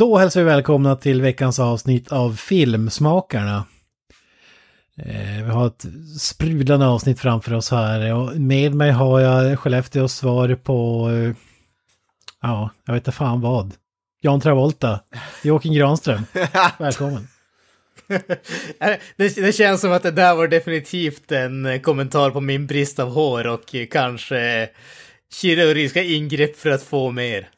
Då hälsar vi välkomna till veckans avsnitt av Filmsmakarna. Eh, vi har ett sprudlande avsnitt framför oss här och med mig har jag Skellefteås svar på, eh, ja, jag vet inte fan vad. Jan Travolta, Joakim Granström, välkommen. det, det känns som att det där var definitivt en kommentar på min brist av hår och kanske kirurgiska ingrepp för att få mer.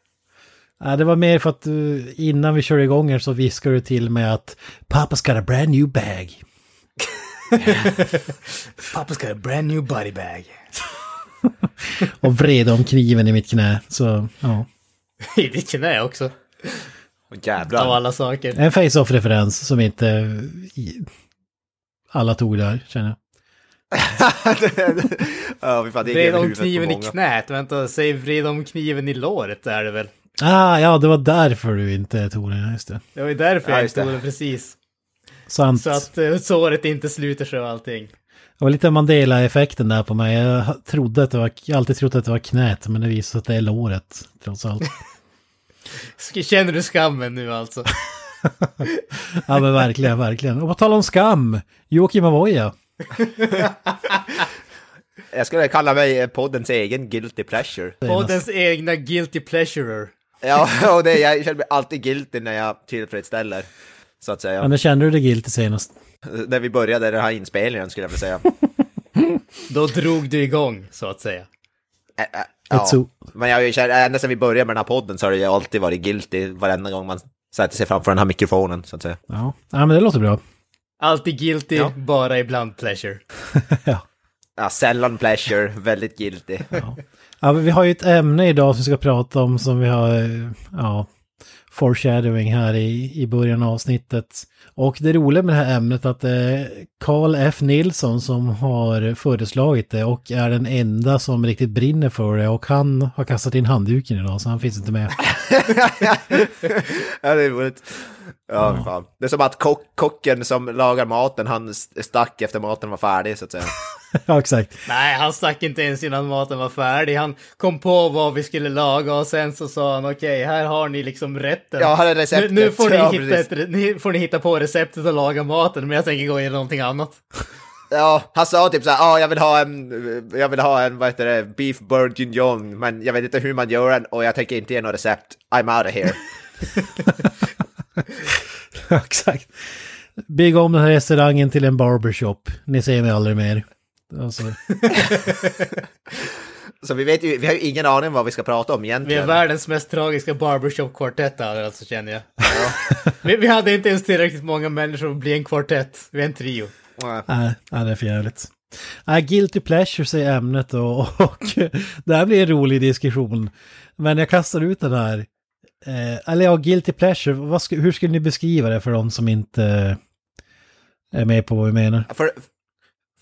Ja, det var mer för att uh, innan vi körde igång här så viskade du till mig att Papa's got a brand new bag. Papa's got a brand new body bag. och vred om kniven i mitt knä, så ja. I ditt knä också. Åh jävlar. Av alla saker. En face-off-referens som inte alla tog där, känner jag. ja, vi fan, det är vred om kniven i knät. Vänta, säg vred om kniven i låret är det väl? Ah, ja, det var därför du inte tog den, just det. Det var ju därför Ja, jag inte tog den precis. Sant. Så att uh, såret inte sluter sig och allting. Det var lite Mandela-effekten där på mig. Jag trodde att det var, jag alltid trott att det var knät, men det visade sig att det är låret, trots allt. Känner du skammen nu alltså? Ja, men verkligen, verkligen. Och på tal om skam, Joakim Avoya. Jag skulle kalla mig eh, poddens egen guilty pleasure. Poddens egna guilty pleasurer. Ja, och det, jag känner mig alltid guilty när jag tillfredsställer. Så att säga. Ja, när kände du dig guilty senast? När vi började den här inspelningen skulle jag vilja säga. Då drog du igång, så att säga. Ä- ä- Ja. Men jag känt, ända sedan vi började med den här podden så har ju alltid varit guilty varenda gång man sätter sig framför den här mikrofonen så att säga. Ja, ja men det låter bra. Alltid guilty, Ja. bara ibland pleasure. ja. Ja, sällan pleasure, väldigt guilty. ja, Ja, vi har ju ett ämne idag som vi ska prata om som vi har, eh, ja, foreshadowing här i, i början av avsnittet. Och det roliga med det här ämnet är att det är Carl F. Nilsson som har föreslagit det och är den enda som riktigt brinner för det och han har kastat in handduken idag så han finns inte med. ja, det är roligt. Ja, ja. Fan. Det är som att kock, kocken som lagar maten, han st- stack efter maten var färdig så att säga. ja, exakt. Nej, han stack inte ens innan maten var färdig. Han kom på vad vi skulle laga och sen så sa han okej, här har ni liksom rätten. Ja, här är nu, receptet. nu får ni, Ja, hitta ett, ni får ni hitta på receptet och laga maten, men jag tänker gå igenom någonting annat. Ja, han sa typ såhär, ja, jag vill ha en, jag vill ha en, vad heter det, beef bourguignon, men jag vet inte hur man gör den och jag tänker inte ge något recept. I'm out of here. Ja, exakt. Bygga om den här restaurangen till en barbershop. Ni ser mig aldrig mer. Alltså, Så vi vet ju, vi har ju ingen aning om vad vi ska prata om Vi egentligen. är världens mest tragiska barbershop-kvartett här, alltså känner jag. vi, vi hade inte ens tillräckligt många människor att bli en kvartett. Vi är en trio. Ja. nej, nej, det är för jävligt. Guilty pleasures är ämnet då, och det här blir en rolig diskussion. Men jag kastar ut den här. Eh, eller ja, guilty pleasure, vad sk- hur skulle ni beskriva det för de som inte är med på vad vi menar? För,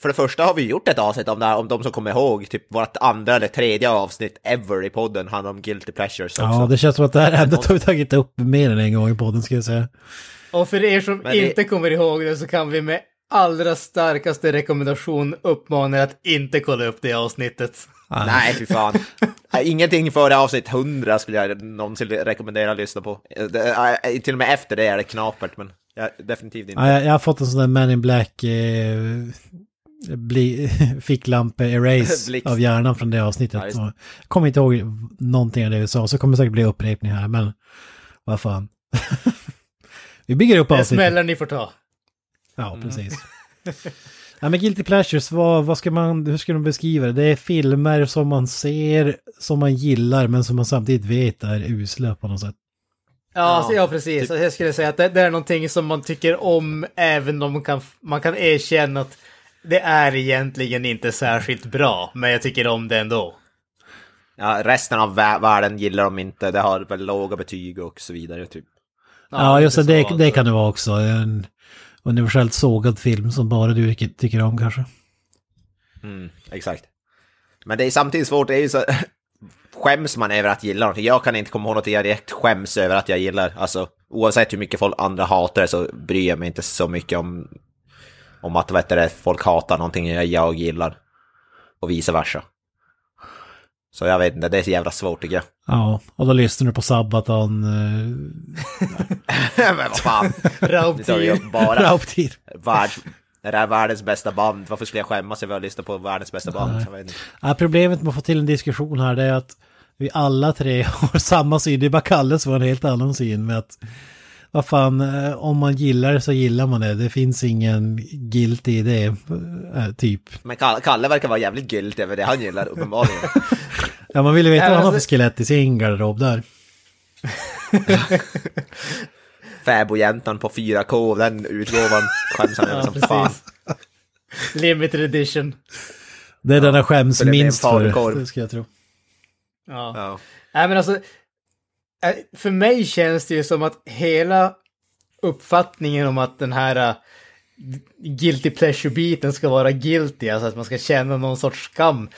för det första har vi gjort ett avsnitt om det här, om de som kommer ihåg, typ vårt andra eller tredje avsnitt ever i podden handlar om guilty pleasures också. Ja, det känns som att det här ämnet har vi tagit upp mer än en gång i podden, ska jag säga. Och för er som det- inte kommer ihåg det så kan vi med allra starkaste rekommendation uppmana er att inte kolla upp det avsnittet. Nej, fy fan. Ingenting före avsnitt 100 skulle jag någonsin rekommendera att lyssna på. Det, till och med efter det är det knapert, men ja, definitivt inte. Ja, jag, jag har fått en sån där Man in Black eh, bli, ficklampe-erase av hjärnan från det avsnittet. Ja, jag kommer inte ihåg någonting av det vi sa, så kommer det säkert bli upprepning här, men vad fan. vi bygger upp Det avsnittet. smällar ni får ta. Ja, precis. Ja, men Guilty Pleasures, vad, vad ska man, hur ska man beskriva det? Det är filmer som man ser, som man gillar, men som man samtidigt vet är usla på något sätt. Ja, Ja, ja precis. typ- Jag skulle säga att det, det är någonting som man tycker om även om man kan, man kan erkänna att det är egentligen inte särskilt bra, men jag tycker om det ändå. Ja, resten av vä- världen gillar de inte, det har väl låga betyg och så vidare typ. Ja, just det, det, det kan det vara också. En universellt sågad film som bara du tycker- om kanske. Mm, exakt. Men det är samtidigt svårt, det är ju så... Skäms man över att gilla någonting? Jag kan inte komma ihåg något jag direkt skäms över att jag gillar. Alltså, oavsett hur mycket folk andra hatar det så bryr jag mig inte så mycket om, om att vet du, folk hatar någonting jag, jag gillar. Och vice versa. Så jag vet inte, det är så jävla svårt tycker jag. Ja, och då lyssnar du på Sabaton. Men vad fan, Rauptid. världs... Det här är världens bästa band, varför skulle jag skämmas över att lyssna på världens bästa band? Jag vet inte. Ja, problemet med att få till en diskussion här det är att vi alla tre har samma syn. Det är bara Kalle som har en helt annan syn med att vad fan, eh, om man gillar det så gillar man det. Det finns ingen guilt i det, eh, typ. Men Kalle, Kalle verkar vara jävligt guilty över det han gillar, uppenbarligen. Ja, man vill ju veta Ja, vad han har för alltså- skelett i sin garderob där. Fäbodjäntan på 4K, den utgåvan skäms han över Ja, som fan. Limited edition. Det är den jag skäms för minst för, det ska jag tro. Ja. Ja. Nej men alltså, eh, för mig känns det ju som att hela uppfattningen om att den här eh, guilty pleasure-biten ska vara guilty, alltså att man ska känna någon sorts skam.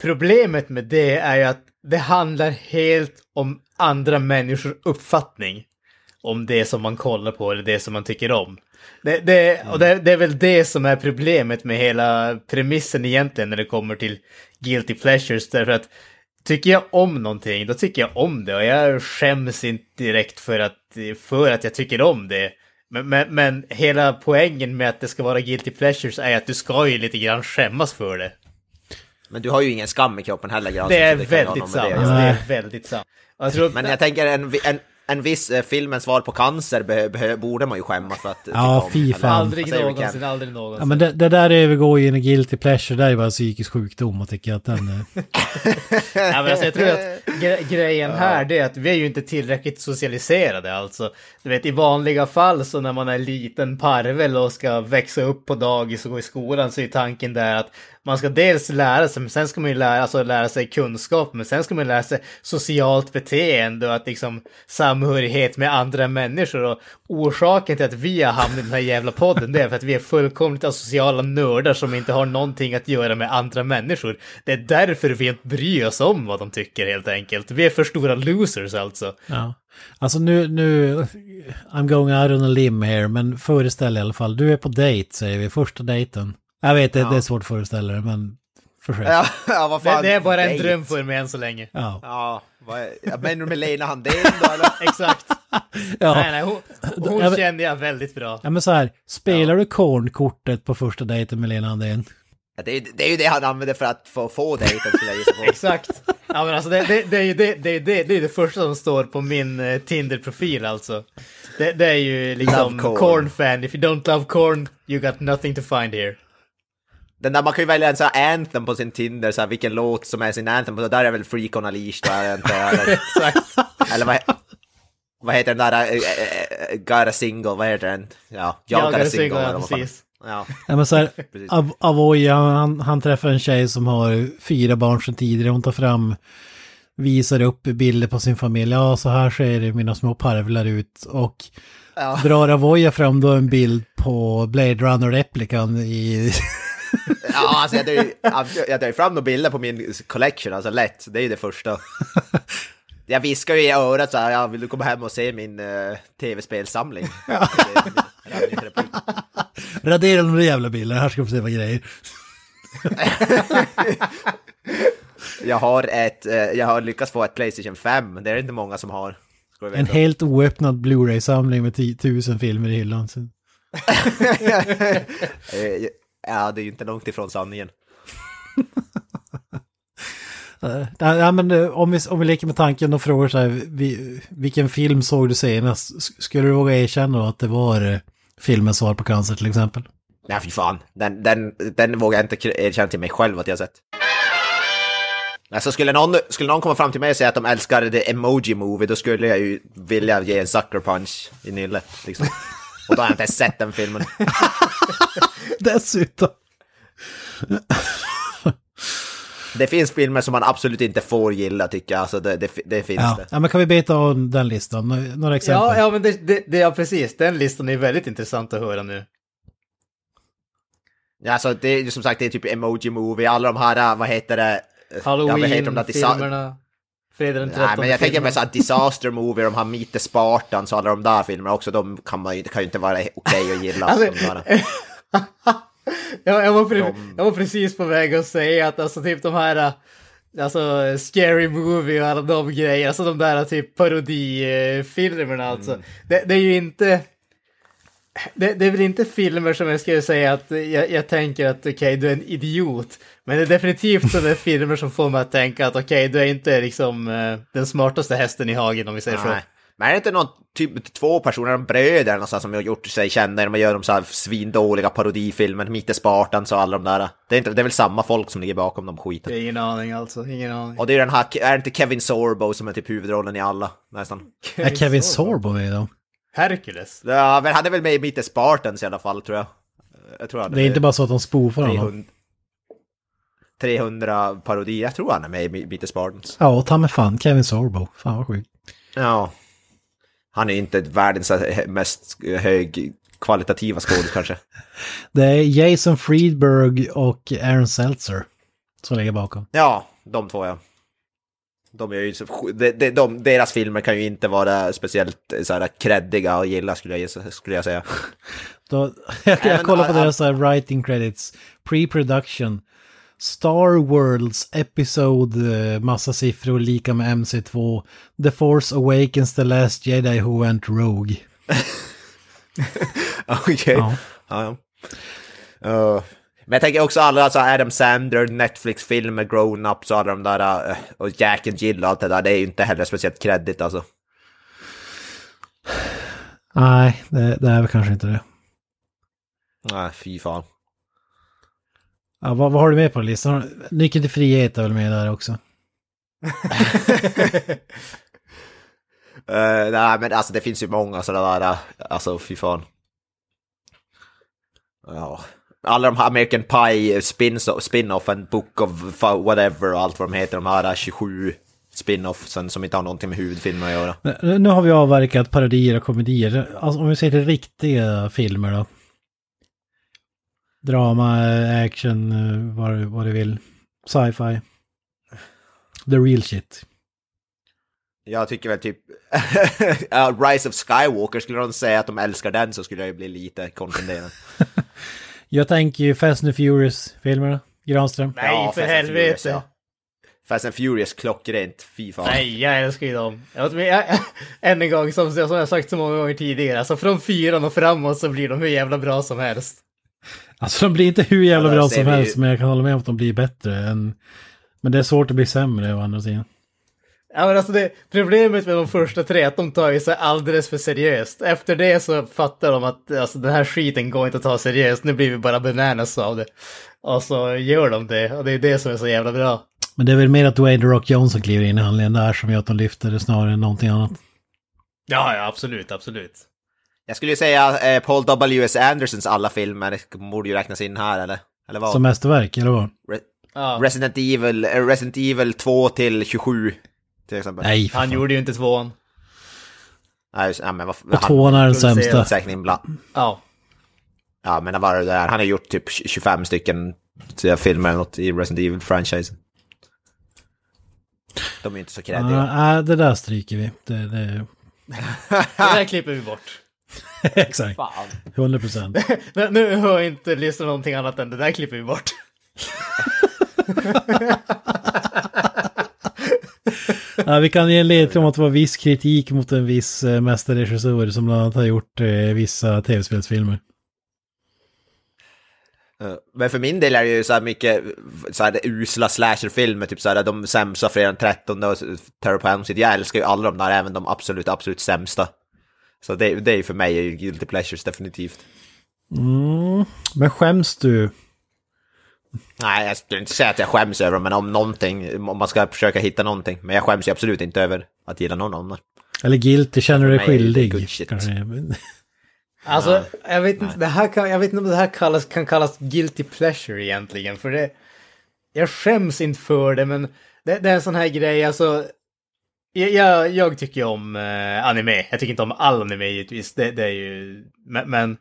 Problemet med det är ju att det handlar helt om andra människors uppfattning om det som man kollar på eller det som man tycker om. Det, det, och det, det är väl det som är problemet med hela premissen egentligen när det kommer till guilty pleasures. Därför att tycker jag om någonting, då tycker jag om det och jag skäms inte direkt för att, för att jag tycker om det. Men, men, men hela poängen med att det ska vara guilty pleasures är att du ska ju lite grann skämmas för det. Men du har ju ingen skam i kroppen heller, Granström, Det är ju väldigt sant. det Alltså, är väldigt sant. Och Jag tror, Men jag tänker en, en, en viss eh, filmens svar på cancer be, be, borde man ju skämmas för att Ja, fy fan. aldrig någonsin, aldrig någonsin. Ja, men det, det där övergår ju i en guilty pleasure, det är bara psykisk sjukdom och tycker att den... eh, Ja, men alltså, jag tror att gre grejen här det är att vi är ju inte tillräckligt socialiserade alltså. Du vet i vanliga fall så när man är liten parvel och ska växa upp på dagis och gå i skolan så är tanken där att man ska dels lära sig, men sen ska man ju lära, alltså lära sig kunskap, men sen ska man lära sig socialt beteende och att liksom samhörighet med andra människor. Och orsaken till att vi har hamnat i den här jävla podden det är för att vi är fullkomligt asociala nördar som inte har någonting att göra med andra människor. Det är därför vi inte bryr oss om vad de tycker helt enkelt. Vi är för stora losers alltså. Ja. Alltså nu, nu, I'm going out on a limb here, men föreställ i alla fall, du är på dejt säger vi, första dejten. Jag vet, det, Ja. det är svårt att föreställa det, men försök. Ja, ja, vad Det, fan. det är bara en dejt. dröm för mig än så länge. Ja. Ja, vad du med Lena Handén då eller? Exakt. Ja. Nej, nej, hon, hon Ja, men- känner jag väldigt bra. ja, men så här, spelar du kornkortet på första dejten med Lena Andén? Ja, det, är, det är ju det han använder för att få, få dejten skulle jag gissa på. Exakt. Ja men alltså det, det, det är ju det, det, det, det, är det första som står på min eh, Tinder-profil alltså. Det, det är ju liksom Love corn. corn-fan. If you don't love corn, you got nothing to find here. Den där, man kan ju välja en sån här anthem på sin Tinder, så här, vilken låt som är sin anthem, och där är väl Freak on a leash då, är inte? Eller, eller vad, vad heter den där, äh, äh, Got a single, vad heter den? Ja, jag, got a single. ja, precis. Ja, Ja, men så här. Av- Avoya, han, han träffar en tjej som har fyra barn sedan tidigare. Hon tar fram, visar upp bilder på sin familj. Ja, så här ser mina små parvlar ut. Och Ja. drar Avoya fram då en bild på Blade Runner-replikan i... ja alltså jag drar ju jag drar ju fram några bilder på min collection, alltså lätt, det är ju det första. Jag viskar ju i örat så här, ja, vill du komma hem och se min uh, tv-spelsamling? Ja. Radera de där jävla bilderna, här ska vi se vad grejer. Jag har ett, eh, jag har lyckats få ett Playstation 5, men det är det inte många som har. En helt oöppnad Blu-ray-samling med 10 000 filmer i hyllan. Ja, det är ju inte långt ifrån sanningen. Eh, Ja, men eh, om vi, om vi leker med tanken och frågar så här, vi, vilken film såg du senast? Skulle du våga erkänna att det var eh, filmens svar på cancer till exempel? Nej, fy fan. Den, den, den vågar jag inte erkänna till mig själv att jag sett. Alltså skulle någon, skulle någon komma fram till mig och säga att de älskar The Emoji Movie, då skulle jag ju vilja ge en sucker punch i nyllet. Liksom. Och då har jag inte ens sett den filmen. Dessutom. Det finns filmer som man absolut inte får gilla tycker jag, alltså det, det, det finns Ja. det. ja, men kan vi beta av den listan? Nå- Några exempel? Ja, ja men det, det, det, ja, precis. Den listan är väldigt intressant att höra nu. Ja, alltså det är ju som sagt, det är typ Emoji Movie, alla de här, äh, vad heter det? Halloween-filmerna. Fredag den 13 Nej, men jag tänker med såhär Disaster Movie, de har Meet the Spartans och alla de där filmerna också, de kan, man, kan ju inte vara okej att gilla. Alltså, jag, jag, var pre- De- jag var precis på väg att säga att alltså typ de här, äh, alltså Scary Movie och alla de grejerna, alltså de där typ parodifilmerna alltså. Mm. Det, det är ju inte, det, det är väl inte filmer som jag skulle säga att jag, jag tänker att okej, du är en idiot. Men det är definitivt sådana filmer som får mig att tänka att okej, du är inte liksom eh, den smartaste hästen i hagen om vi säger så. Nej. Men är det inte någon typ två personer, de bröder någonstans som har gjort sig kända när man gör de så här svindåliga parodifilmer, Meet the Spartans och alla de där. Det är, inte, det är väl samma folk som ligger bakom de skiten. Det är ingen aning alltså, ingen aning. Och det är den här, är det inte Kevin Sorbo som är typ huvudrollen i alla, nästan? Är Kevin Sorbo med då? Hercules. Ja, men han är väl med i Meet Spartans i alla fall, tror jag. jag tror han Det är inte bara så att de spoofar honom. 300, 300 parodier, jag tror han är med i Meet Spartans. Ja, ta mig fan, Kevin Sorbo. Fan vad sjukt. Ja. Han är inte världens mest högkvalitativa skådis kanske. Det är Jason Friedberg och Aaron Seltzer som ligger bakom. Ja, de två ja. De är ju så, de, de, de, deras filmer kan ju inte vara speciellt så här creddiga att gilla skulle jag, skulle jag säga. Då, jag, jag kollar på deras här writing credits. Pre-production. Star Worlds Episode, eh, massa siffror lika med MC2. The Force Awakens The Last Jedi Who Went Rogue. Okej. Ja. Ja. ja. Uh, men jag tänker också alla alltså Adam Sandler, Netflix-filmer, Grown-Ups och alla de där, uh, och Jack and Jill och allt det där, det är ju inte heller speciellt kreddigt alltså. Nej, det, det är väl kanske inte det. Nej, fy fan. Ja, vad, vad har du med på listan? Nyckeln till frihet är väl med där också? Uh, nej, men alltså det finns ju många sådana där, uh, alltså fy fan. Ja. Alla de här American Pie spin- spin-offen, Book of whatever och allt vad de heter, de här 27 spin-offsen som inte har någonting med huvudfilmen att göra. Nu har vi avverkat parodier och komedier. Alltså om vi ser till riktiga filmer då. Drama, action, eh, vad, vad du vill. Sci-fi. The real shit. Jag tycker väl typ, Rise of Skywalker, skulle de säga att de älskar den så skulle jag ju bli lite konfunderad. Jag tänker ju Fast and Furious-filmerna. Granström. Nej, Ja, för helvete. ja. Fast and Furious, klockrent, fy fan. Nej, jag älskar ju dem. Jag, men jag, än en gång, som, som jag sagt så många gånger tidigare, alltså från fyran och framåt så blir de hur jävla bra som helst. Alltså de blir inte hur jävla Ja, där bra som vi ju- helst, men jag kan hålla med om att de blir bättre än... Men det är svårt att bli sämre å andra sidan. Ja men alltså det, problemet med de första tre är att de tar ju sig alldeles för seriöst. Efter det så fattar de att alltså, den här skiten går inte att ta seriöst, nu blir vi bara bananas av det. Och så gör de det, och det är det som är så jävla bra. Men det är väl mer att Dwayne The Rock Johnson kliver in i handlingen där som gör att de lyfter det snarare än någonting annat. Ja, ja absolut, absolut. Jag skulle ju säga eh, Paul W.S. Andersons alla filmer borde ju räknas in här, eller? Eller vad? Som mästerverk, eller vad? Re- Ja. Resident Evil, eh, Resident Evil 2 till 27, till exempel. Nej, Han fan. gjorde ju inte tvåan. Nej, just- ja, men vad, Och tvåan är den sämsta. Säkert inbland. Ja. Ja, men vad det där? Han har gjort typ 25 stycken eh, filmer eller något i Resident Evil-franchise. De är inte så kreddiga. Nej, det där stryker vi. Det, det... Det där klipper vi bort. Exakt. 100 procent. Nu- Nu hör jag inte lyssna någonting annat än det där klipper vi bort. Ja, vi kan ge en ledtråd om att det var viss kritik mot en viss eh, mästerregissör som bland annat har gjort eh, vissa tv-spelsfilmer. Eh, Men för min del är det ju så här mycket så här, usla slasherfilmer, typ så här de sämsta fredag den 13 och Terror på Elm Street. Jag älskar ju alla de där, även de absolut, absolut sämsta. Så det, det är ju för mig är ju Guilty Pleasures definitivt. Mm. Men skäms du? Nej, jag skulle inte säga att jag skäms över dem, men om någonting, om man ska försöka hitta någonting. Men jag skäms ju absolut inte över att gilla någon dem. Eller guilty, känner du dig skyldig? Alltså, jag vet, inte, det här kan, jag vet inte om det här kallas, kan kallas guilty pleasure egentligen, för det... jag skäms inte för det, men det, det är en sån här grej, alltså. Jag, jag, jag tycker ju om eh, anime. Jag tycker inte om all anime givetvis. Det, det är ju... Men, men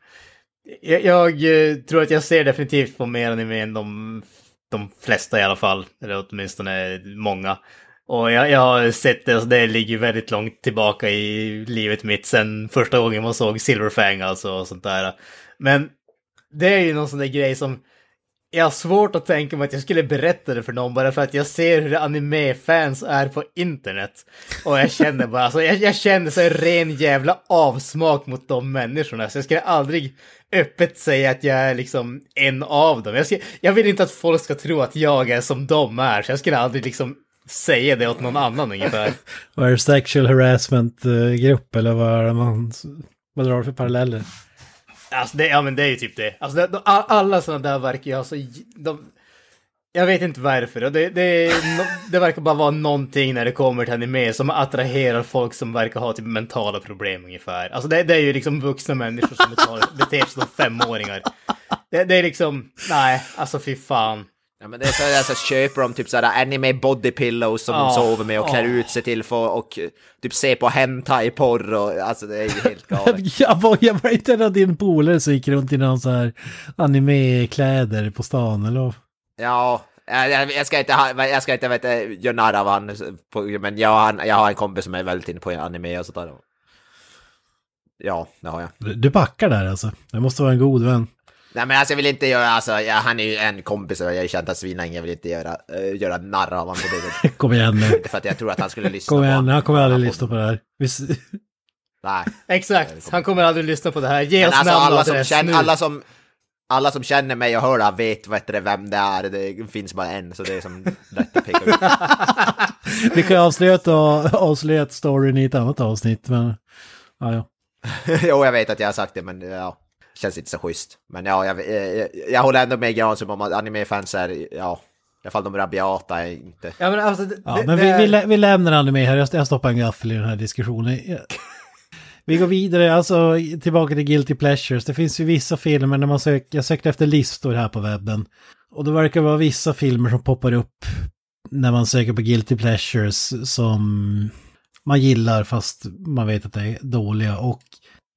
jag, jag eh, tror att jag ser definitivt på mer anime än de, de flesta i alla fall. Eller åtminstone många. Och jag, jag har sett det, alltså det ligger väldigt långt tillbaka i livet mitt sen första gången man såg Silverfang alltså och sånt där. Men det är ju någon sån där grej som jag har svårt att tänka mig att jag skulle berätta det för någon bara för att jag ser hur anime-fans är på internet. Och jag känner bara, alltså jag, jag känner så ren jävla avsmak mot de människorna. Så jag skulle aldrig öppet säga att jag är liksom en av dem. Jag, ska, jag vill inte att folk ska tro att jag är som de är, så jag skulle aldrig liksom säga det åt någon annan ungefär. Vad är sexual harassment-grupp eh, eller vad är det man... Vad drar du för paralleller? Alltså det, ja men det är ju typ det. Alltså det, de, alla sådana där verkar ju ha så... De, jag vet inte varför. Det, det, det verkar bara vara någonting när det kommer till anime som attraherar folk som verkar ha typ mentala problem ungefär. Alltså det, det är ju liksom vuxna människor som beter sig som femåringar. Det, det är liksom, nej, alltså fy fan. Ja, men det är så, det är så köper de typ sådär anime body pillows som de sover med och klär ut sig till för och typ se på hentai-porr och alltså det är ju helt galet. jag, var, jag var inte en av din polare som gick runt i någon så här anime-kläder på stan eller? Ja, jag, jag ska inte, ha, jag ska inte vet, göra narr av han, men jag, har, jag har en kompis som är väldigt inne på anime och sådär. Ja, det har jag. Du backar där alltså? Det måste vara en god vän. Nej men alltså jag vill inte göra, alltså ja, han är ju en kompis och jag har känt honom svinlänge, jag vill inte göra, uh, göra narr av honom på det. Kom igen nu. För att jag tror att han skulle lyssna Kom igen, på han kommer aldrig lyssna på det här. Visst... Nej. Exakt, han kommer aldrig lyssna på det här. Ge Men oss alltså namn alla som, känner, alla, som, alla som känner mig och hör det här vet vet du, vem det är, det finns bara en, så det är som lätt att peka ut. Vi kan ju avslöja, avslöja storyn i ett annat avsnitt, men... Ja, ja. jo, jag vet att jag har sagt det, men ja. Känns inte så schysst. Men ja, jag, jag, jag håller ändå med Granström om att anime-fans är, ja, i alla fall de rabiata är inte... Ja men alltså, det, ja det, men det vi, är- vi, lä- vi lämnar anime här, jag, jag stoppar en gaffel i den här diskussionen. Vi går vidare, alltså tillbaka till Guilty Pleasures. Det finns ju vissa filmer när man söker, jag sökte efter listor här på webben. Och det verkar vara vissa filmer som poppar upp när man söker på Guilty Pleasures som man gillar fast man vet att det är dåliga. Och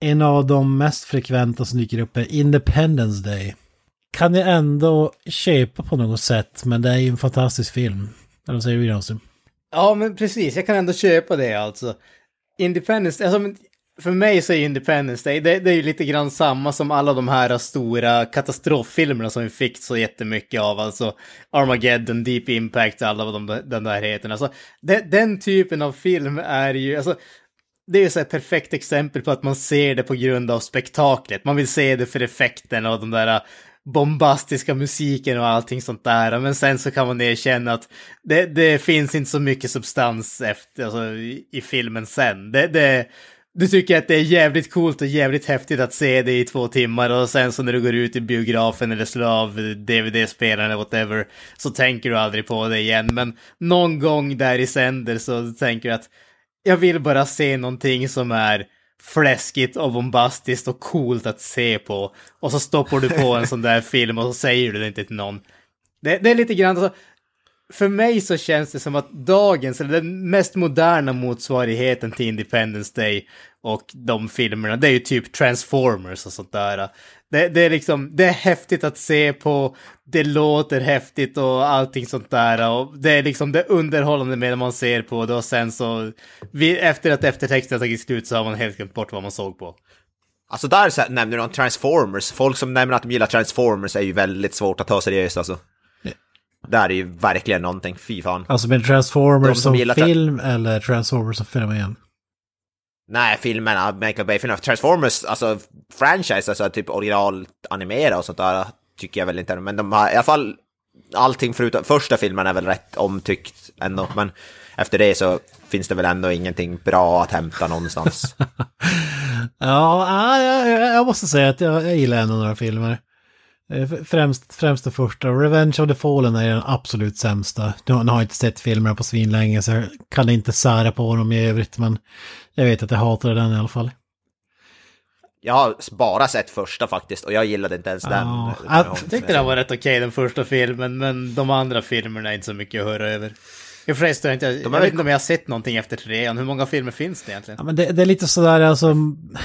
en av de mest frekventa som dyker upp är Independence Day. Kan jag ändå köpa på något sätt, men det är ju en fantastisk film. Eller vad säger du Granström? Ja, men precis. Jag kan ändå köpa det alltså. Independence, alltså, för mig så är Independence Day, det, det är ju lite grann samma som alla de här stora katastroffilmerna som vi fick så jättemycket av, alltså Armageddon, Deep Impact, alla vad de, den där heter. Alltså, det, den typen av film är ju, alltså, det är ju så ett perfekt exempel på att man ser det på grund av spektaklet. Man vill se det för effekten och de där äh, bombastiska musiken och allting sånt där. Men sen så kan man erkänna att det, det finns inte så mycket substans efter, alltså, i, i filmen sen. Det, det, du tycker att det är jävligt coolt och jävligt häftigt att se det i två timmar och sen så när du går ut i biografen eller slår av DVD-spelaren eller whatever så tänker du aldrig på det igen. Men någon gång där i sänder så tänker du att jag vill bara se någonting som är fläskigt och bombastiskt och coolt att se på. Och så stoppar du på en sån där film och så säger du det inte till någon. Det, det är lite grann så, för mig så känns det som att dagens, eller den mest moderna motsvarigheten till Independence Day och de filmerna, det är ju typ Transformers och sånt där. Det, det är liksom, det är häftigt att se på, det låter häftigt och allting sånt där. Och det är liksom det underhållande med man ser på det och sen så, vi, efter att eftertexten har tagit slut så har man helt glömt bort vad man såg på. Alltså där så nämner de Transformers, folk som nämner att de gillar Transformers är ju väldigt svårt att ta seriöst alltså. Där är ju verkligen någonting, fy fan. Alltså med Transformers De som som gillar tra- film eller Transformers som fenomen? Nej, filmerna, Michael Bay-filmerna, Transformers, alltså franchise, alltså typ original animera och sånt där tycker jag väl inte, men de har i alla fall allting förutom första filmen är väl rätt omtyckt ändå, men efter det så finns det väl ändå ingenting bra att hämta någonstans. Ja, ja, jag, jag måste säga att jag, jag gillar ändå några filmer. Eh, Främst, främst det första. Revenge of the Fallen är den absolut sämsta. Nu har jag inte sett filmerna på svinlänge så jag kan inte sära på dem i övrigt. Men jag vet att jag hatar den i alla fall. Jag har bara sett första faktiskt och jag gillade inte ens den. Ja. Den Jag tyckte den var rätt okej den första filmen, men de andra filmerna är inte så mycket att höra över. I förresten, jag, jag, jag vet inte om jag har sett någonting efter trean. Hur många filmer finns det egentligen? Ja, men det, det är lite sådär, alltså,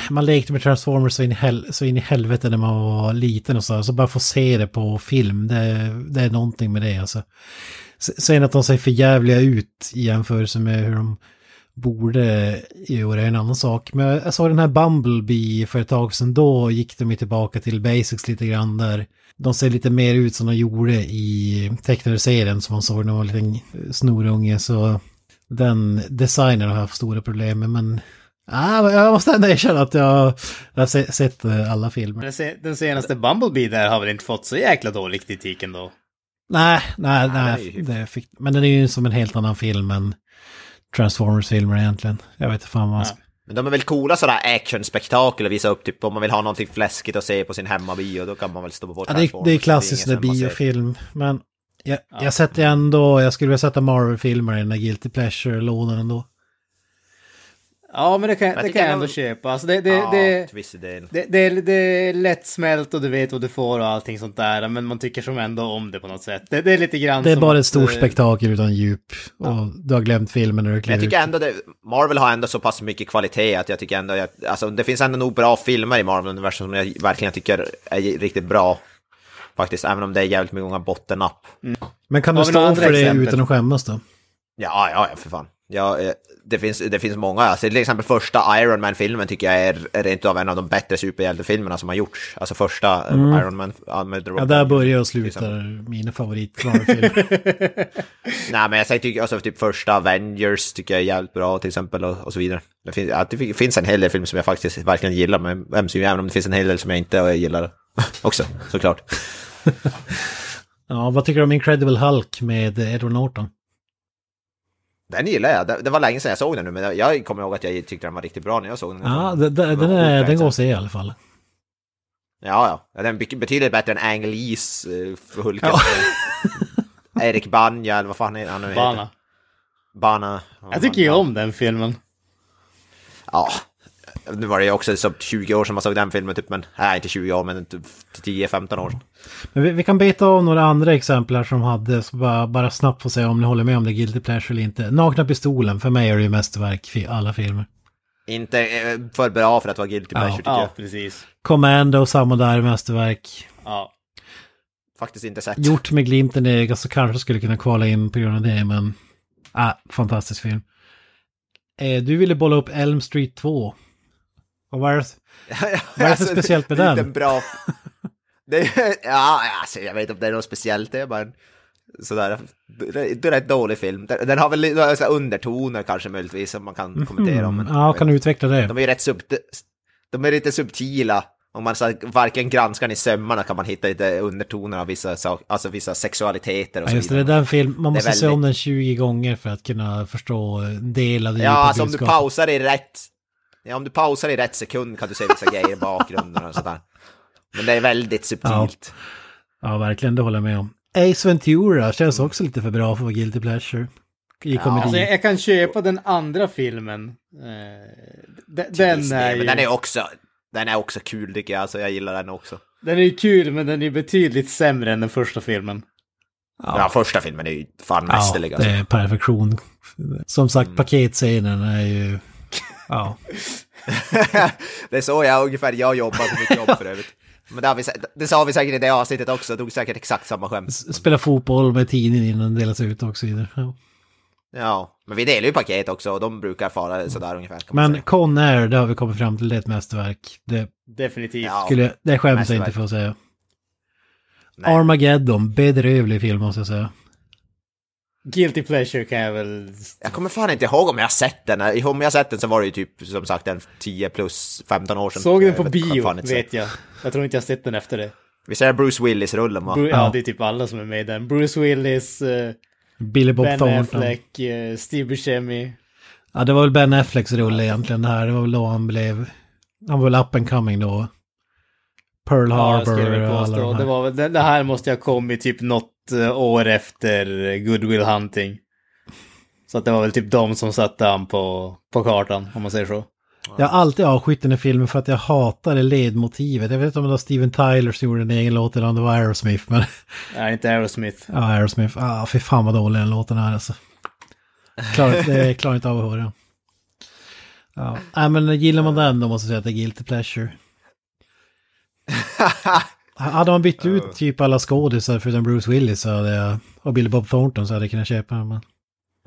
man lekte med Transformers så in, i hel, så in i helvete när man var liten och så, så bara få se det på film, det, det är någonting med det alltså. Sen att de ser för jävliga ut i jämförelse med hur de borde göra en annan sak. Men jag såg den här Bumblebee för ett tag sedan, då gick de ju tillbaka till basics lite grann där. De ser lite mer ut som de gjorde i tecknade serien som man såg när man var en liten snorunge. Så den designen har haft stora problem med. Men ah, jag måste ändå erkänna att jag, jag har se, sett eh, alla filmer. Den se- Den senaste Bumblebee där har väl inte fått så jäkla dålig kritik ändå. Nej, nej, nej. hyfsad. Det fick, men den är ju som en helt annan film än Transformers-filmer egentligen. Jag vet inte fan vad man ska... Men de är väl coola sådana actionspektakel att visa upp, typ om man vill ha någonting fläskigt att se på sin hemmabio, då kan man väl stå på Ja, det, är- det är klassiskt det ser. biofilm. Men jag, jag sätter ändå, jag skulle vilja sätta Marvel-filmer i den där Guilty Pleasure-lådan ändå. Ja, men det kan, Jag det kan jag ändå- köpa. Alltså det, det, Ja, det, till viss del. det, det, är- det är lättsmält och du vet vad du får och allting sånt där. Men man tycker som ändå om det på något sätt. Det, det är lite grann Det är som bara ett stort eh, spektakel utan djup. Och du har glömt filmen när du Men jag tycker ut. ändå det, Marvel har ändå så pass mycket kvalitet att jag tycker ändå, jag, alltså det finns ändå nog bra filmer i Marvel-universum som jag verkligen tycker är riktigt bra. Faktiskt, även om det är jävligt många bottennapp. Men kan du stå för det exempel? utan att skämmas då? Ja, ja, ja, för fan. Ja, eh, det, finns, det finns många. Alltså, till exempel första Iron Man-filmen tycker jag är, rent av en av de bättre superhjältefilmerna som har gjorts. Alltså första eh, Iron Man med. Mm. Ja, där börjar och slutar mina favorit Marvel-filmer. Nej, men jag säger tycker, alltså, typ första Avengers tycker jag är jävligt bra till exempel och, och så vidare. Det finns, ja, det finns en hel del filmer som jag faktiskt verkligen gillar med MCU, även om det finns en hel del som jag inte gillar också, såklart. ja, vad tycker du om Incredible Hulk med Edward Norton? Den gillar jag. Det, det var länge sedan jag såg den nu, men jag kommer ihåg att jag tyckte den var riktigt bra när jag såg den. Ja, var den, är, den går att se i alla fall. Ja, ja. Den är be- betydligt bättre än Ang Lees uh, Hulken. Ja. Erik Banja, eller vad fan är han nu heter? Bana. Bana. Jag tycker ju om den filmen. Ja. Nu var det ju också så 20 år sedan man såg den filmen, typ, men nej, inte 20 år, men typ 10-15 år sedan. Men vi, vi kan beta av några andra exempel här som hade, så bara, bara snabbt få se om ni håller med om det är Guilty Pleasure eller inte. Nakna Pistolen, för mig är det ju mästerverk i alla filmer. Inte eh, för bra för att vara guilty Ja. pleasure, tycker Ja, jag. precis. Commando, samma där, mästerverk. Ja. Faktiskt inte sett. Gjort med glimten i ögat så kanske skulle kunna kvala in på grund av det, men... Ah, fantastisk film. Eh, du ville bolla upp Elm Street 2. Och vad är det? Vad är det för speciellt med det är den? en bra... det är, ja, alltså, jag vet inte om det är något speciellt, det är bara en sådär, det är en rätt dålig film. Den, har väl så här undertoner kanske möjligtvis som man kan kommentera om. Mm, ja, kan du utveckla det? De är ju rätt sub... De är lite subtila. Om man så varken granskar i sömmarna kan man hitta lite undertoner av vissa, sak, alltså vissa sexualiteter och Ja, så just det, det är vidare. den film, man måste se om väldigt- den 20 gånger för att kunna förstå en del av det Ja, alltså om du pausar i rätt... Ja, om du pausar i rätt sekund kan du se vissa grejer i bakgrunden och sådär. Men det är väldigt subtilt. Ja, verkligen, det håller jag med om. Ace Ventura känns också lite för bra för att vara Guilty Pleasure. I komedi. Alltså jag, jag kan köpa den andra filmen. Eh, de- den Disney, är ju... Men den är också... Den är också kul tycker jag, alltså jag gillar den också. Den är ju kul, men den är betydligt sämre än den första filmen. Ja, första filmen är ju fan ja, mästerlig det alltså. är perfektion. Som sagt, Mm. paketscenen är ju... Ja. det är så jag ungefär jag jobbar på mitt jobb för övrigt. Men det, vi, det sa vi säkert i det avsnittet också, tog säkert exakt samma skämt. Spela fotboll med tidningen innan den delas ut och så vidare. Ja. Ja, men vi delar ju paket också och de brukar fara sådär ungefär. Men säga. Con Air, det har vi kommit fram till, det är ett mästerverk. Det, Definitivt. Skulle, det skäms jag inte för att säga. nej. Armageddon, bedrövlig film måste jag säga. Guilty Pleasure kan jag väl... Jag kommer fan inte ihåg om jag har sett den. Om jag har sett den så var det ju typ som sagt en 10 plus 15 år sedan. Såg den Jag på vet- kan bio, inte vet jag. Jag tror inte jag sett den efter det. Vi ser Bruce Willis-rullen va? Bru- ja, det är typ alla som är med i den. Bruce Willis, eh, Billy Bob Ben Thornton. Affleck, eh, Steve Buscemi. Ja, det var väl Ben Afflecks rulle egentligen det här. Det var väl då han blev... Han var väl up and coming då. Pearl Ja, jag Harbor alla påstå. de Det, här. var, väl- det, det här måste ha kommit typ något eh, år efter eh, Good Will Hunting. Så att det var väl typ de som satte han på, på kartan, om man säger så. Jag har alltid avskytt den här filmen för att jag hatar det ledmotivet. Jag vet inte om det var Steven Tyler som gjorde en egen låt eller om det var Aerosmith. Men Nej, inte Aerosmith. ja, Aerosmith. Ah, fy fan vad dålig den låten är alltså. Klar, det klarar inte av att höra. Ja, nej, men gillar man den då måste jag säga att det är Guilty Pleasure. Hade man bytt ut typ alla skådisar förutom Bruce Willis så hade jag, och Billy Bob Thornton så hade jag kunnat köpa den. Men...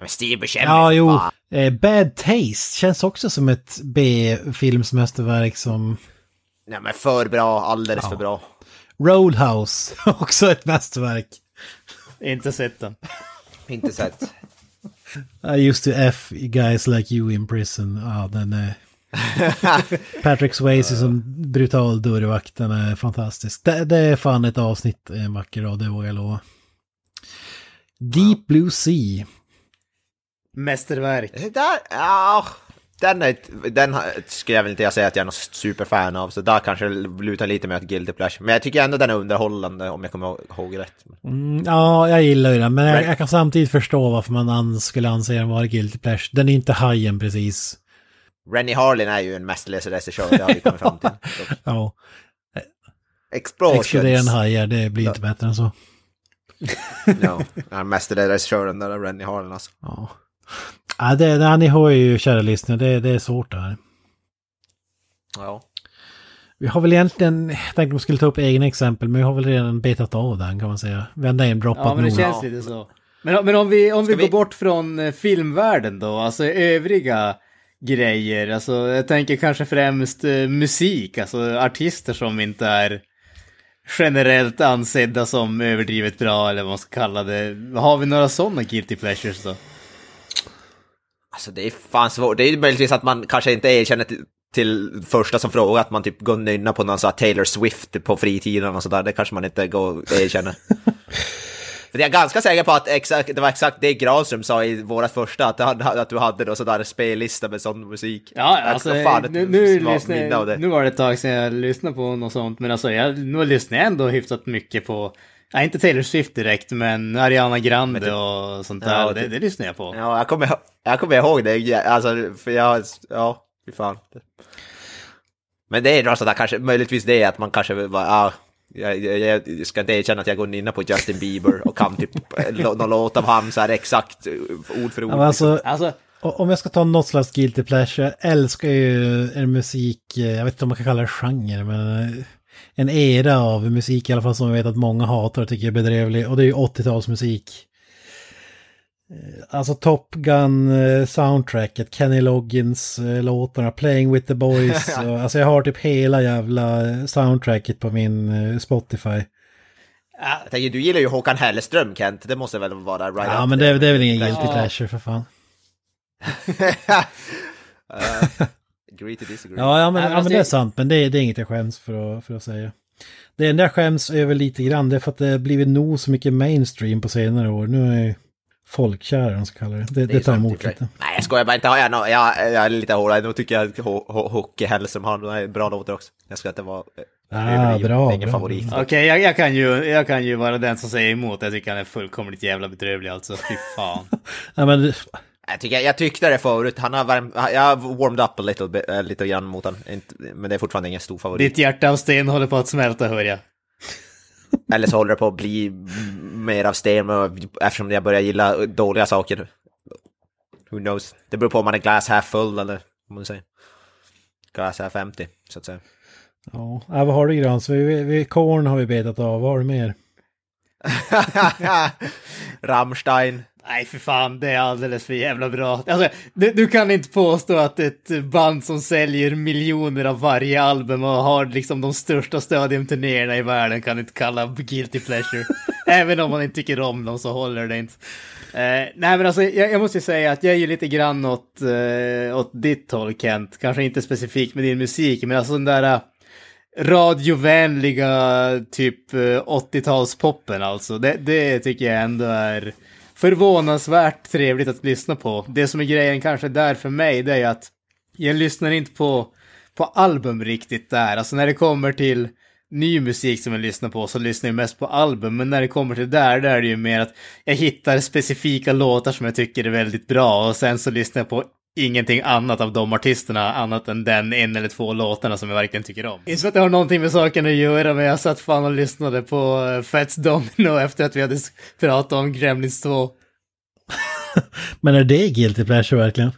Men Steve Buscemi, Ja, jo. fan. Eh, Bad Taste känns också som ett B-filmsmästerverk som Nej men för bra, alldeles för bra. Roadhouse, också ett mästerverk. Inte sett den. Inte sett. I used to F guys like you in prison. Ja, den är... Patrick Swayze som brutal dörrvakt, den är fantastisk. Det, det är fan ett avsnitt, en vacker dag, det vågar jag lova. Deep Blue Sea. Mästerverk. Det Där, ja, den, är, den skulle jag väl inte säga att jag är någon superfan av, så där kanske det lutar lite mer åt Guilty Pleasure. Men jag tycker ändå den är underhållande om jag kommer ihåg rätt. Mm, ja, jag gillar ju den, men jag, Men- jag kan samtidigt förstå varför man an, skulle anse den vara guilty pleasure. Den är inte hajen precis. Rennie Harlin är ju en mästerlig regissör, det har vi kommit fram till. Ja, Explosions. exploderande hajar, det blir inte bättre än så. Ja, den mästerliga regissören där, Rennie Harlin alltså. Ja, ja det, det, ni hör ju, kära lyssnare, det, det är svårt det här. Ja. Vi har väl egentligen, jag tänkte att vi skulle ta upp egna exempel, men vi har väl redan betat av den kan man säga. Vi har namedroppat Ja, men det nog. känns lite så. Men, men om vi, om vi, vi- går bort från eh, filmvärlden då, alltså övriga grejer, alltså jag tänker kanske främst eh, musik, alltså artister som inte är generellt ansedda som överdrivet bra eller vad man ska kalla det. Har vi några sådana guilty pleasures då? Alltså det är fan svårt. Det är möjligtvis att man kanske inte erkänner till, till första som frågar att man typ går och nynnar på någon sån här Taylor Swift på fritiden och sådär. Det kanske man inte går och erkänner. För jag är ganska säker på att exakt, det var exakt det Granström sa i vårat första, att, han- att du hade då sådär spellista med sån musik. Ja, alltså fan nu, nu, jag- nu var det ett tag sedan jag lyssnade på något sånt, men alltså jag, nu lyssnar jag ändå hyfsat mycket på, ja, inte Taylor Swift direkt, men Ariana Grande Men det- och sånt Ja, där, det, det- det lyssnar jag på. Ja, jag kommer, jag kommer ihåg det, ja, alltså, för jag, ja, fy fan. Men det är då sådär kanske, möjligtvis det att man kanske var, ja, jag, jag, jag ska inte erkänna att jag går in på Justin Bieber och kan typ någon låt av han så här exakt ord för ord. Ja, men alltså, Alltså, om jag ska ta något slags guilty pleasure, jag älskar ju en musik, eh, jag vet inte om man kan kalla det genre, men eh, en era av musik i alla fall som jag vet att många hatar och tycker är bedrövlig, och det är ju 80-talsmusik. Eh, Alltså Top Gun eh, soundtracket, Kenny Loggins eh, låtarna, Playing with the Boys, och, alltså jag har typ hela jävla soundtracket på min Spotify. Jag tänker, du gillar ju Håkan Hellström Kent, det måste väl vara right Ja men det, det är väl ingen guilty Ja. pleasure för fan. uh, agree to disagree. Ja, ja, men, Nej, men ja, alltså men det är sant, men det, det är inget jag skäms för att, för att säga. Det enda jag skäms över lite grann, det är för att det har blivit nog så mycket mainstream på senare år. Nu är jag folkkär, om man ska kalla det. Det, är det tar emot lite. Nej jag skojar bara, inte har jag, no, jag, jag är lite hårdare, nu tycker jag att Ho- Ho- Hockey Hellström har några bra låtar också. Jag ska inte vara eh, Ah, bra, Det ingen bra. favorit. okej, jag, jag, kan ju, jag kan ju vara den som säger emot, jag tycker han är fullkomligt jävla bedrövlig alltså, fy fan. Ja, men, Jag, tycker, jag tyckte det förut, han har värmt, jag har warmed up a little bit, äh, lite grann mot honom. Men det är fortfarande ingen stor favorit. Ditt hjärta av sten håller på att smälta hör jag. Eller så håller det på att bli mer av sten eftersom jag börjar gilla dåliga saker. Who knows? Det beror på om man är glass half full eller vad man säger. Glass half empty, så att säga. ja, ja, vad har du Grans? Vi, vi, vi, Korn har vi betat av, vad har du mer? Rammstein. Nej, för fan, det är alldeles för jävla bra. Alltså, du, du kan inte påstå att ett band som säljer miljoner av varje album och har liksom de största stadiumturnéerna i världen kan inte kalla guilty pleasure. Även om man inte tycker om dem så håller det inte. Eh, nej, men alltså, jag, jag måste ju säga att jag är ju lite grann åt, eh, åt ditt håll, Kent. Kanske inte specifikt med din musik, men alltså den där eh, radiovänliga typ eh, 80-talspoppen alltså. Det, det tycker jag ändå är förvånansvärt trevligt att lyssna på. Det som är grejen kanske där för mig, det är ju att jag lyssnar inte på, på album riktigt där. Alltså när det kommer till ny musik som jag lyssnar på så lyssnar jag mest på album. Men när det kommer till där, där är det ju mer att jag hittar specifika låtar som jag tycker är väldigt bra och sen så lyssnar jag på ingenting annat av de artisterna annat än den en eller två låtarna som jag verkligen tycker om. Inte för att det har någonting med saken att göra men jag satt fan och lyssnade på eh, Fats Domino efter att vi hade pratat om Gremlins 2. Men är det guilty pleasure verkligen?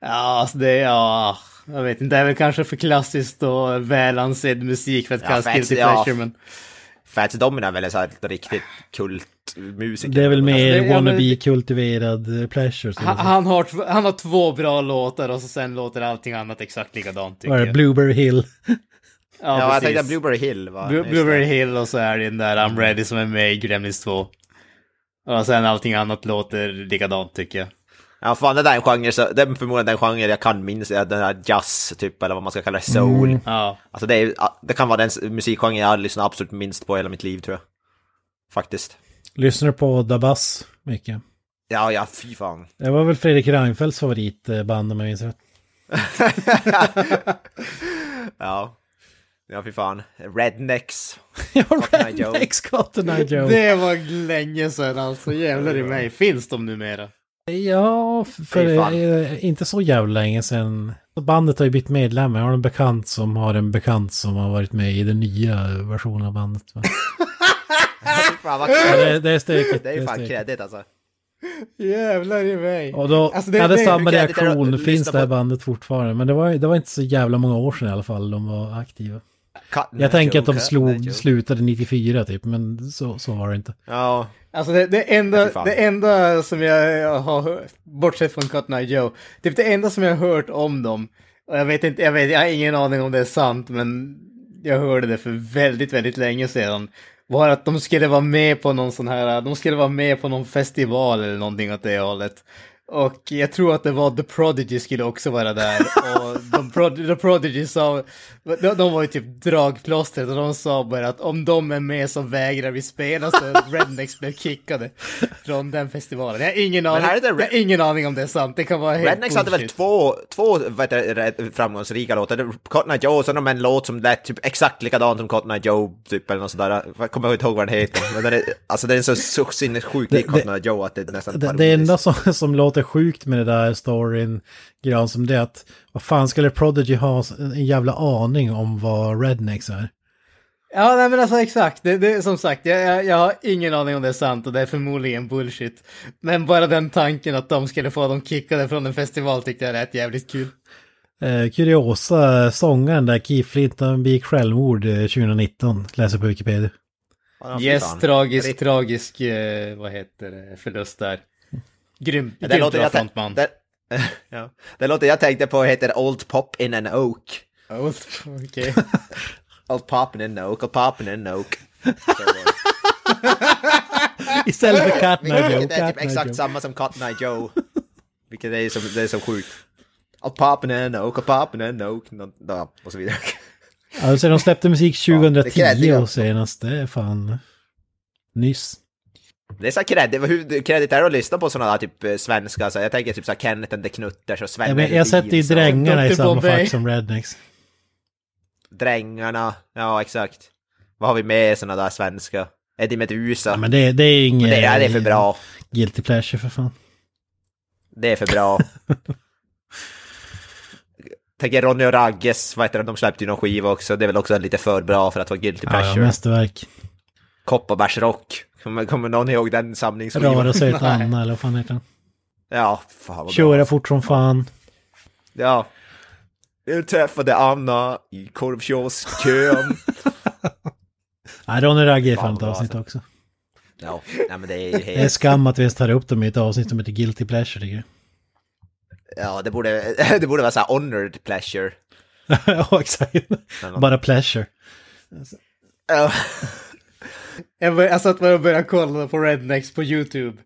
Ja, alltså det är, ja, jag vet inte, det är väl kanske för klassiskt och välansedd musik för att Ja, kallas guilty ja. pleasure men... Fats Domino är väl en sån här riktigt kultmusiker. Det är väl mer Alltså, det- ja, men- wannabe kultiverad eh, pleasure. så Han, han, har, han har två bra låtar och så sen låter allting annat exakt likadant Vad är det? Blueberry Hill. Ja, Ja, jag tänkte Blueberry Hill va? Blu- Just det. Blueberry Hill och så är det den där I'm Ready som är med i Gremlins 2. Och sen allting annat låter likadant tycker jag. Ja, fan det där är en genre, så, det är förmodligen den genre jag kan minst, den där jazz typ, eller vad man ska kalla det, soul. Mm. Ja, Alltså det, är, det kan vara den musikgenre jag har lyssnat absolut minst på i hela mitt liv tror jag. Faktiskt. Lyssnar du på Dabas mycket? Ja, ja, fy fan. Det var väl Fredrik Reinfeldts favoritband om jag minns rätt. ja. Ja, fy fan. Rednecks. Ja. Rednecks Cotton Eye Joe. det var länge sedan alltså, jävlar i mig. Finns de numera? Ja, för Fy fan. eh, inte så jävla länge sedan. Bandet har ju bytt medlem. Jag har en bekant som har en bekant som har varit med i den nya versionen av bandet. fan vad Ja, kul. det, det är stökigt. Det är ju fan kredit alltså. Jävlar i mig. Och då Alltså, det- hade det- samma reaktion. Finns det här på- bandet fortfarande? Men det var, det var inte så jävla många år sedan i alla fall de var aktiva. Jag tänker att de slog, slutade 94 typ, men så, så var det inte. Ja, Alltså det, det, enda, det enda som jag, jag har hört, bortsett från Cotton Eye Joe, typ det enda som jag har hört om dem, och jag vet inte, jag, vet, jag har ingen aning om det är sant, men jag hörde det för väldigt, väldigt länge sedan, var att de skulle vara med på någon sån här, de skulle vara med på någon festival eller någonting åt det hållet. Och jag tror att det var The Prodigy skulle också vara där. Och de Prod- The Prodigy sa, de, de var ju typ dragplåstret och de sa bara att om de är med så vägrar vi spela så Rednecks blev kickade från den festivalen. Jag har ingen aning, här är det jag har ingen aning om det är sant, det kan vara helt Rednecks hade väl bullshit. två, två det, rätt framgångsrika låtar. Cotton Eye Joe och de en låt som lät typ exakt likadant som Cotton Eye Joe, typ eller något sådär. Jag kommer inte ihåg vad den heter. Men den är, alltså den är så, så sinnessjukt lik Det- Cotton Eye Joe att det är nästan Det, det enda som, som låter sjukt med det där storyn, Gran, som det är att vad fan skulle Prodigy ha en jävla aning om vad Rednecks är? Ja, nej men alltså exakt. Det, det, som sagt, jag, jag, jag har ingen aning om det är sant och det är förmodligen bullshit. Men bara den tanken att de skulle få dem kickade från en festival tyckte jag lät jävligt kul. Eh, kuriosa, sångaren där, Keith Flint, han begick självmord eh, 2019, läser på Wikipedia. Yes, tragisk, tragisk, eh, vad heter det, förlust där. Grym, Ja, grymt Det låter bra frontman. det, ja. det låter jag tänkte på heter Old Pop in an Oak. Oh, Okej. Old Pop in an Oak, Old Pop in an Oak. Det. Istället för Cat Night Joe, Vilket är typ exakt samma som Cotton Eye Joe. Vilket är så, det är så sjukt. Old Pop in an Oak, Old Pop in an Oak. ja, Och så vidare. Alltså de släppte musik det 2010 krävde jag. och senast, det är fan nyss. Det är så kredit, hur kredit är det att lyssna på sådana där typ eh, svenska, så jag tänker typ såhär Kenneth and the Knutters och Sven men, jag sätter ju drängarna i samma fack som Rednecks. Drängarna, ja exakt. Vad har vi med sådana där svenska? Eddie Meduza. Ja, men det, det är inget... Det, är, det är för bra. Guilty pleasure för fan. Det är för bra. Tänker Ronny och Ragges, vad heter det, de släppte ju någon skiva också. Det är väl också lite för bra för att vara guilty Ja, ja, pleasure. mästerverk. Kopparbergsrock. Kommer, kommer någon ihåg den samlingsskivan? Sig åt Anna eller vad fan heter den? Ja, fan vad. Köra fort som fan. Ja. Jag träffade Anna i korvkioskkön. Nej, Ronny Ragge är Fan, ett vad bra, avsnitt alltså. också. ja, nej men det är ju Det är helt... skam att vi ens tar upp dem i ett avsnitt som heter Guilty pleasure tycker Ja, det borde, det borde vara så här honored pleasure. jag. ja, exakt. Bara pleasure. Ja. Jag, satt bara och började kolla på Rednecks på YouTube.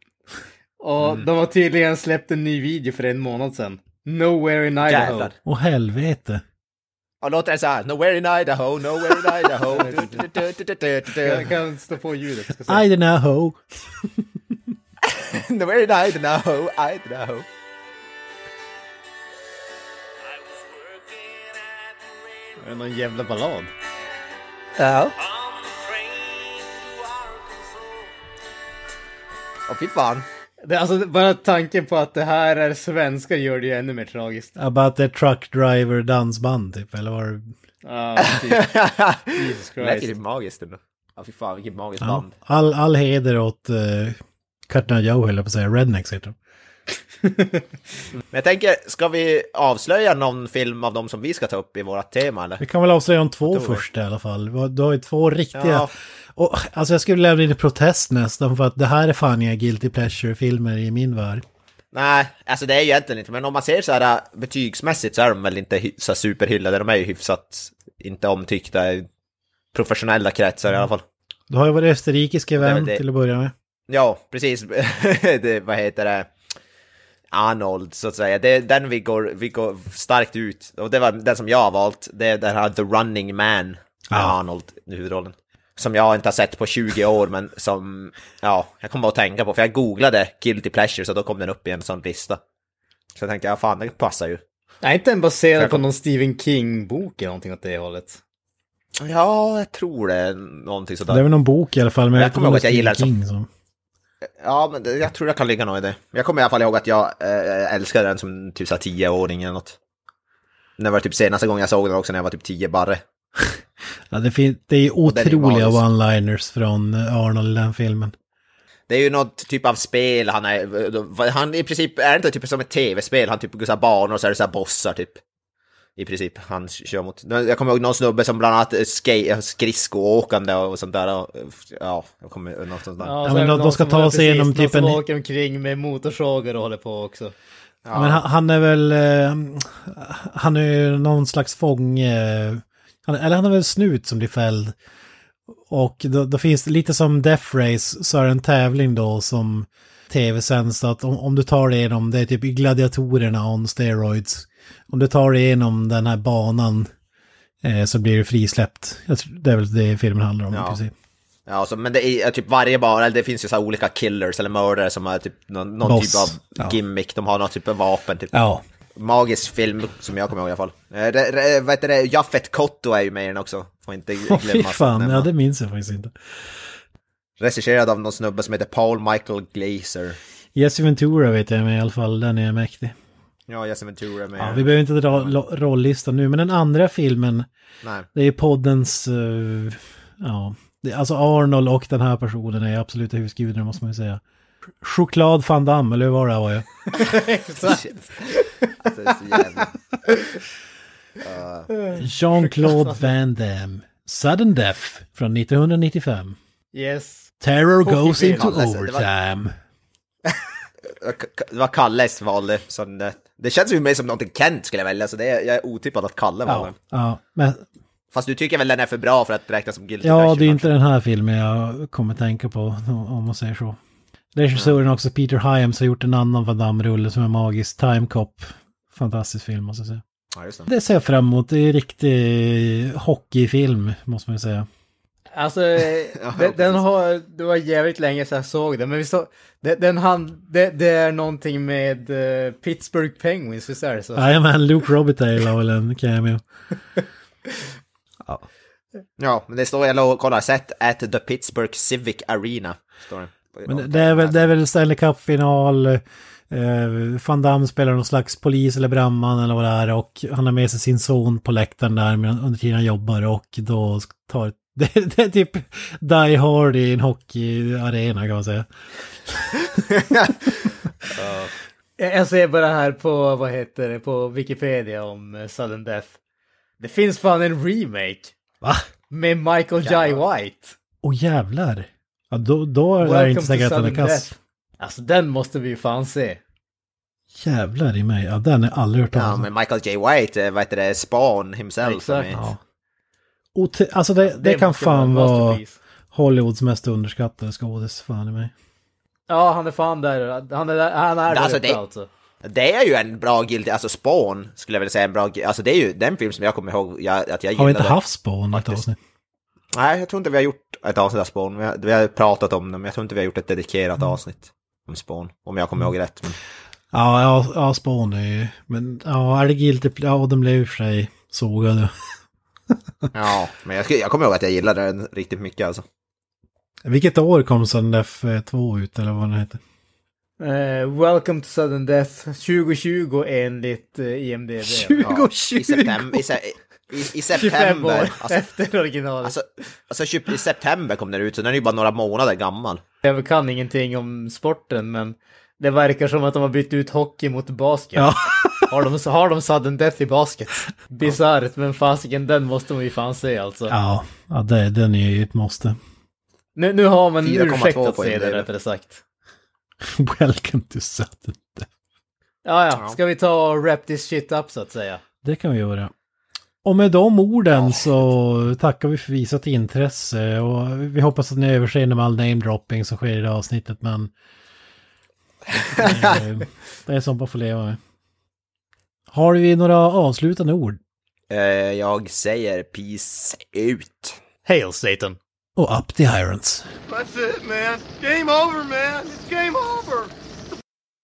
Och Mm. de har tydligen släppt en ny video för en månad sedan. Nowhere in Idaho. Jävlar. Åh helvete. Och låter det så här, nowhere in Idaho, nowhere in Idaho. Jag kan stå på ljudet. Ska se. I don't know. nowhere in Idaho, Idaho. Är det någon jävla ballad? Ja. Åh fy fan. Det, alltså bara tanken på att det här är svenskar gör det ju ännu mer tragiskt. About the truck driver dansband typ, eller var det... Ja, typ. Jesus Det lät ju Christ. typ magiskt ändå. Ja, fy fan vilket magiskt Ja. band. All, all heder åt uh, Cutting Joe höll jag på att säga, Rednecks heter de. Men jag tänker, ska vi avslöja någon film av dem som vi ska ta upp i vårat tema eller? Vi kan väl avslöja de två det. första i alla fall. Du har ju två riktiga... Ja. Och, alltså jag skulle lämna in en protest nästan för att det här är fan inga guilty pleasure-filmer i min värld. Nej, alltså det är ju egentligen inte, men om man ser så här äh, betygsmässigt så är de väl inte så superhyllade, de är ju hyfsat inte omtyckta i professionella kretsar i alla fall. Du har ju vår österrikiske är väl vän det. till att börja med. Ja, precis. det, vad heter det? Arnold, så att säga. Det är den vi går, vi går starkt ut. Och det var den som jag har valt. Det är den här The Running Man med Ja. Arnold i huvudrollen. Som jag inte har sett på 20 år, men som, ja, jag kommer att tänka på. För jag googlade Guilty Pleasure, så då kom den upp i en sån lista. Så jag tänkte, ja fan, det passar ju. Är inte den baserad jag på någon Stephen King-bok eller någonting åt det hållet? Ja, jag tror det någonting sådär. Det är väl någon bok i alla fall. Men Jag vet kommer ihåg att jag gillar King som... Ja, men jag tror det kan ligga något i det. Jag kommer i alla fall ihåg att jag äh, älskade den som typ så tioåring eller något. Det var typ senaste gången jag såg den också när jag var typ tio barre. Ja, det, fin- det är otroliga one-liners från eh, Arnold i den filmen. Det är ju något typ av spel han är, han i princip, är inte typ som ett tv-spel? Han typ går så banor och så är det så bossar typ. I princip, han kör mot. Jag kommer ihåg någon snubbe som bland annat skate, skridskoåkande och sånt där. Och, ja, jag kommer ihåg något sånt där. Ja, så men det de- de någon ska ta sig igenom någon typ som en- åker omkring med motorsågar och håller på också. Ja. Men han, han är väl... Eh, han är ju någon slags fånge... Han, eller han är väl snut som blir fälld. Och då, då finns det lite som Death Race så är det en tävling då som tv-sänds så att om, om du tar dig igenom, det är typ gladiatorerna on steroids. Om du tar dig igenom den här banan eh, så blir du frisläppt. Jag tror, det är väl det filmen handlar om Ja. i princip. Ja, så, men det är typ varje eller det finns ju så här olika killers eller mördare som har typ någon, någon typ av ja. gimmick, de har någon typ av vapen typ. Ja. Magisk film som jag kommer ihåg i alla fall. Eh, re, re, vad heter det, Jaffet Kotto är ju med i den också. Får inte Åh fy glömma. fan, nämna. ja det minns jag faktiskt inte. Regisserad av någon snubbe som heter Paul Michael Glazer. Jesse Ventura vet jag men i alla fall, den är mäktig. Ja, Jesse Ventura är med. Ja, vi behöver inte dra rollistan nu, men den andra filmen, Nej. det är poddens, eh, ja, det, alltså Arnold och den här personen är absoluta husgudar måste man ju säga. Choklad van Damme, eller hur var det här var? Exakt. Alltså, jävla... Jean-Claude Van Damme. Sudden Death från 1995. Yes. Terror Hockeyfilm. goes into Alltså, det var- overtime. Det var Kalles valde. Så det, det känns ju mer som någonting Kent skulle välja, så det är, jag är otippad att Kalle Ja, ja, men Fast du tycker väl den är för bra för att räknas som guilty ja, det är inte den här filmen jag kommer tänka på, om man säger så. Regissören också, Peter Hyams, har gjort en annan Van Damme-rulle som är magisk, Time Cop. Fantastisk film måste jag säga. Ja, det. Det ser jag fram emot. Det är riktig hockeyfilm, måste man ju säga. Alltså, den, den har, det var jävligt länge sedan jag såg den, men vi så, den, den han, det, det är någonting med eh, Pittsburgh Penguins, visst är det så? Jajamän, Luke Robitaille har väl en cameo. Ja, men det står, jag kollar, set at the Pittsburgh Civic Arena. Står det. Men det- det är väl, det är väl Stanley Cup-final. Eh, Van Damme spelar någon slags polis eller brandman eller vad det är. Och han har med sig sin son på läktaren där medan- under tiden han jobbar. Och då tar... Det, det är typ Die Hard i en hockeyarena kan man säga. Jag jag ser bara här på, vad heter det, på Wikipedia om eh, Sudden Death. Det finns fan en remake Va? med Michael Jai White. Åh jävlar. Ja, då, då är det Welcome inte säkert att den är kass. Alltså den måste vi ju fan se. Jävlar i mig. Ja, den har jag aldrig hört Ja, talas om. men Michael J. White, eh, vad heter det, Spawn himself. Exakt. Exakt. Ja. Alltså det, det, kan måste vara fan vara. Hollywoods mest underskattade skådis. Fan i mig. Ja, han är fan där. Han är, där, han är där Alltså, det- alltså. Det är ju en bra guilty, alltså Spawn skulle jag vilja säga en bra, alltså det är ju den film som jag kommer ihåg jag, att jag Har vi inte gillade. haft Spawn ett avsnitt? Nej, jag tror inte vi har gjort ett avsnitt av Spawn. Vi har, vi har pratat om det, men jag tror inte vi har gjort ett dedikerat Mm. avsnitt om Spawn. Om jag kommer ihåg rätt. Men... Ja, ja, ja Spawn är ju... Men ja, är det Guilty Ja, de blev i och för sig sågade. Ja, men jag, jag kommer ihåg att jag gillade den riktigt mycket alltså. Vilket år kom Sudden Death 2 ut eller vad den heter? Eh, Welcome to sudden death 2020 enligt uh, IMDB. Ja, 2020! I september. I, se, i, i 25 september. år Alltså, efter originalet. alltså, alltså typ i september kom den ut, så den är ju bara några månader gammal. Jag kan ingenting om sporten, men det verkar som att de har bytt ut hockey mot basket. Ja. Har, de, har de sudden death i basket? Bisarrt, men fasiken, den måste man ju fan se alltså. Ja, ja det, den är ju ett måste. Nu, nu har man en 4,2 ursäkt att på se det rättare sagt. Welcome to sudden death. Ja, ja, ska vi ta och wrap this shit up så att säga? Det kan vi göra. Och med de orden så tackar vi för visat intresse och vi hoppas att ni överseende med all namedropping som sker i det här avsnittet men eh, det är sånt man får leva med. Har vi några avslutande ord? Eh, jag säger peace ut. Hail Satan! Och up the irons. That's it, man. Game over, man. It's game over.